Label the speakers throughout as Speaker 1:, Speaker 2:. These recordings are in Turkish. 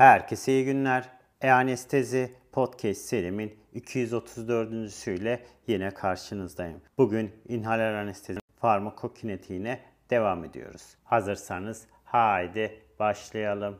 Speaker 1: Herkese iyi günler. E-Anestezi Podcast serimin 234.süyle yine karşınızdayım. Bugün inhaler anestezi farmakokinetiğine devam ediyoruz. Hazırsanız haydi başlayalım.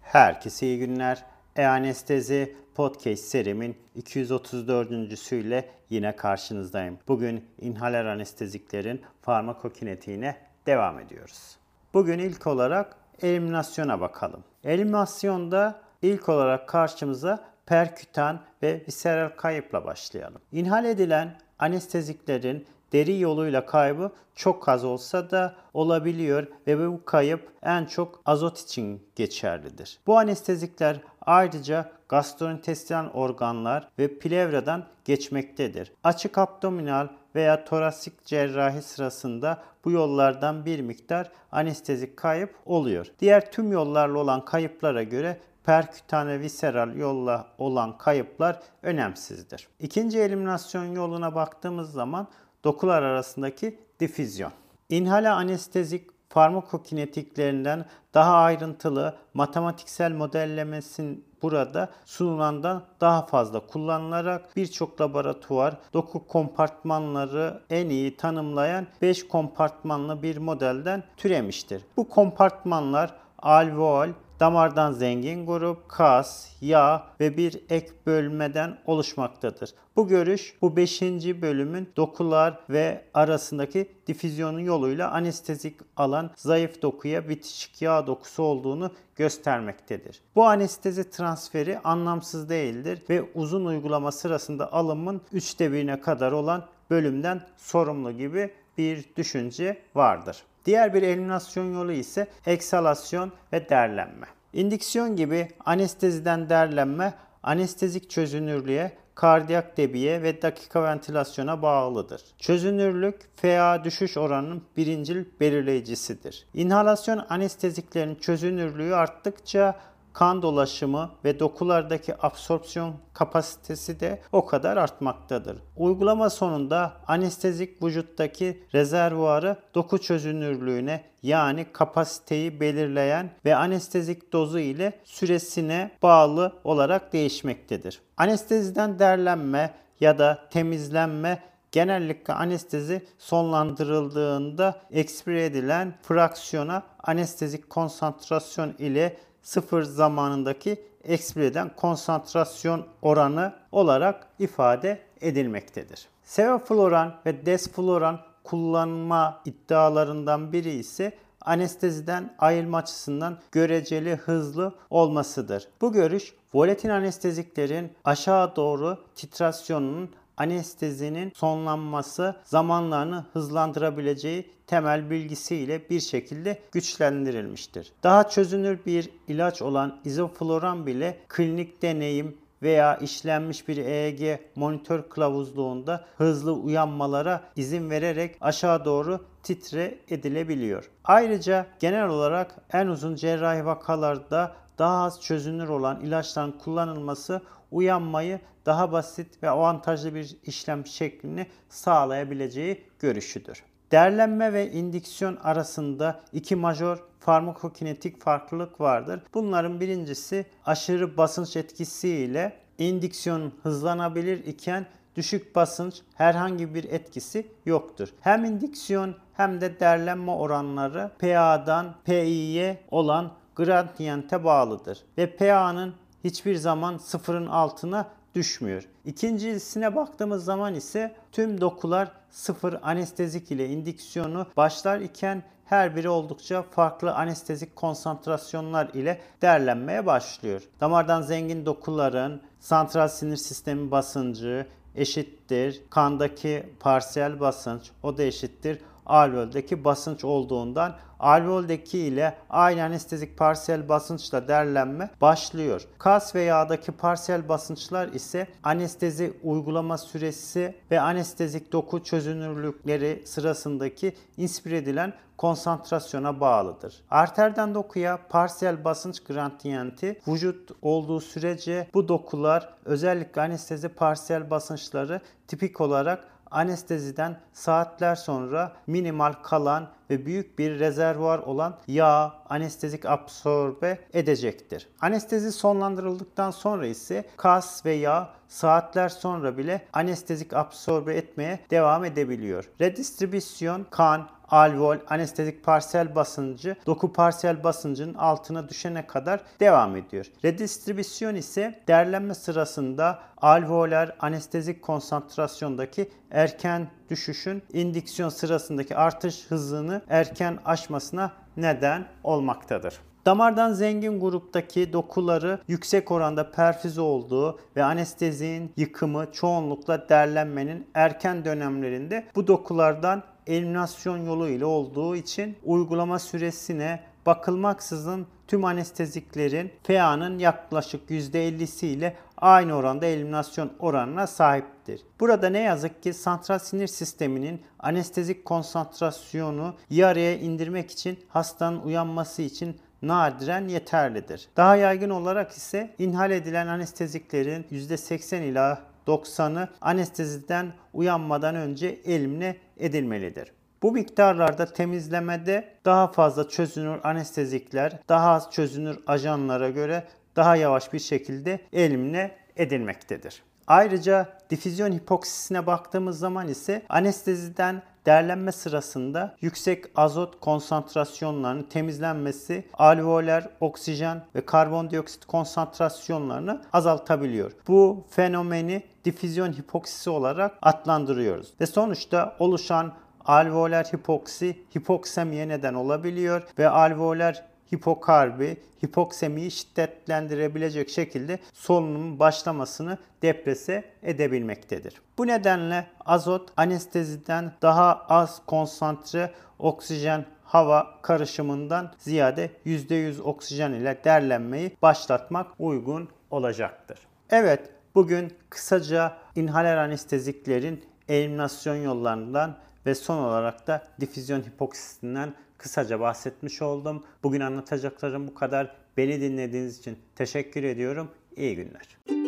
Speaker 1: Herkese iyi günler. E-Anestezi Podcast serimin 234.süyle yine karşınızdayım. Bugün inhaler anesteziklerin farmakokinetiğine devam ediyoruz. Bugün ilk olarak eliminasyona bakalım. Eliminasyonda ilk olarak karşımıza perkütan ve viseral kayıpla başlayalım. İnhal edilen anesteziklerin deri yoluyla kaybı çok az olsa da olabiliyor ve bu kayıp en çok azot için geçerlidir. Bu anestezikler ayrıca gastrointestinal organlar ve plevradan geçmektedir. Açık abdominal veya torasik cerrahi sırasında bu yollardan bir miktar anestezik kayıp oluyor. Diğer tüm yollarla olan kayıplara göre perkütane viseral yolla olan kayıplar önemsizdir. İkinci eliminasyon yoluna baktığımız zaman dokular arasındaki difüzyon. İnhala anestezik farmakokinetiklerinden daha ayrıntılı matematiksel modellemesin burada sunulandan daha fazla kullanılarak birçok laboratuvar doku kompartmanları en iyi tanımlayan 5 kompartmanlı bir modelden türemiştir. Bu kompartmanlar alveol, damardan zengin grup, kas, yağ ve bir ek bölmeden oluşmaktadır. Bu görüş bu 5. bölümün dokular ve arasındaki difüzyonun yoluyla anestezik alan zayıf dokuya bitişik yağ dokusu olduğunu göstermektedir. Bu anestezi transferi anlamsız değildir ve uzun uygulama sırasında alımın 3'te 1'ine kadar olan bölümden sorumlu gibi bir düşünce vardır. Diğer bir eliminasyon yolu ise eksalasyon ve derlenme. İndiksiyon gibi anesteziden derlenme anestezik çözünürlüğe, kardiyak debiye ve dakika ventilasyona bağlıdır. Çözünürlük FA düşüş oranının birincil belirleyicisidir. İnhalasyon anesteziklerin çözünürlüğü arttıkça kan dolaşımı ve dokulardaki absorpsiyon kapasitesi de o kadar artmaktadır. Uygulama sonunda anestezik vücuttaki rezervuarı doku çözünürlüğüne yani kapasiteyi belirleyen ve anestezik dozu ile süresine bağlı olarak değişmektedir. Anesteziden derlenme ya da temizlenme genellikle anestezi sonlandırıldığında ekspire edilen fraksiyona anestezik konsantrasyon ile sıfır zamanındaki ekspireden konsantrasyon oranı olarak ifade edilmektedir. Sevofloran ve desfloran kullanma iddialarından biri ise anesteziden ayrılma açısından göreceli hızlı olmasıdır. Bu görüş volatil anesteziklerin aşağı doğru titrasyonunun anestezinin sonlanması zamanlarını hızlandırabileceği temel bilgisiyle bir şekilde güçlendirilmiştir. Daha çözünür bir ilaç olan izofloran bile klinik deneyim veya işlenmiş bir EEG monitör kılavuzluğunda hızlı uyanmalara izin vererek aşağı doğru titre edilebiliyor. Ayrıca genel olarak en uzun cerrahi vakalarda daha az çözünür olan ilaçların kullanılması uyanmayı daha basit ve avantajlı bir işlem şeklini sağlayabileceği görüşüdür. Derlenme ve indiksiyon arasında iki majör farmakokinetik farklılık vardır. Bunların birincisi aşırı basınç etkisiyle indüksiyon hızlanabilir iken düşük basınç herhangi bir etkisi yoktur. Hem indüksiyon hem de derlenme oranları PA'dan PI'ye olan gradiyente bağlıdır ve PA'nın hiçbir zaman sıfırın altına düşmüyor. İkincisine baktığımız zaman ise tüm dokular sıfır anestezik ile indüksiyonu başlar iken her biri oldukça farklı anestezik konsantrasyonlar ile derlenmeye başlıyor. Damardan zengin dokuların santral sinir sistemi basıncı eşittir kandaki parsiyel basınç o da eşittir alveoldeki basınç olduğundan alveoldeki ile aynı anestezik parsiyel basınçla derlenme başlıyor. Kas ve yağdaki parsiyel basınçlar ise anestezi uygulama süresi ve anestezik doku çözünürlükleri sırasındaki inspire edilen konsantrasyona bağlıdır. Arterden dokuya parsiyel basınç gradienti vücut olduğu sürece bu dokular özellikle anestezi parsiyel basınçları tipik olarak anesteziden saatler sonra minimal kalan ve büyük bir rezervuar olan yağ anestezik absorbe edecektir. Anestezi sonlandırıldıktan sonra ise kas ve yağ saatler sonra bile anestezik absorbe etmeye devam edebiliyor. Redistribüsyon kan, alveol anestezik parsiyel basıncı doku parsiyel basıncının altına düşene kadar devam ediyor. Redistribüsyon ise derlenme sırasında alveoler anestezik konsantrasyondaki erken düşüşün indiksiyon sırasındaki artış hızını erken aşmasına neden olmaktadır. Damardan zengin gruptaki dokuları yüksek oranda perfüze olduğu ve anestezinin yıkımı çoğunlukla derlenmenin erken dönemlerinde bu dokulardan eliminasyon yolu ile olduğu için uygulama süresine bakılmaksızın tüm anesteziklerin FEA'nın yaklaşık %50'si ile aynı oranda eliminasyon oranına sahiptir. Burada ne yazık ki santral sinir sisteminin anestezik konsantrasyonu yarıya indirmek için hastanın uyanması için nadiren yeterlidir. Daha yaygın olarak ise inhal edilen anesteziklerin %80 ila 90'ı anesteziden uyanmadan önce elimine edilmelidir. Bu miktarlarda temizlemede daha fazla çözünür anestezikler daha az çözünür ajanlara göre daha yavaş bir şekilde elimine edilmektedir. Ayrıca difüzyon hipoksisine baktığımız zaman ise anesteziden derlenme sırasında yüksek azot konsantrasyonlarının temizlenmesi alveoler oksijen ve karbondioksit konsantrasyonlarını azaltabiliyor. Bu fenomeni difüzyon hipoksisi olarak adlandırıyoruz. Ve sonuçta oluşan alveoler hipoksi hipoksemiye neden olabiliyor ve alveoler hipokarbi, hipoksemiyi şiddetlendirebilecek şekilde solunumun başlamasını deprese edebilmektedir. Bu nedenle azot anesteziden daha az konsantre oksijen hava karışımından ziyade %100 oksijen ile derlenmeyi başlatmak uygun olacaktır. Evet, bugün kısaca inhaler anesteziklerin eliminasyon yollarından ve son olarak da difüzyon hipoksisinden kısaca bahsetmiş oldum. Bugün anlatacaklarım bu kadar. Beni dinlediğiniz için teşekkür ediyorum. İyi günler.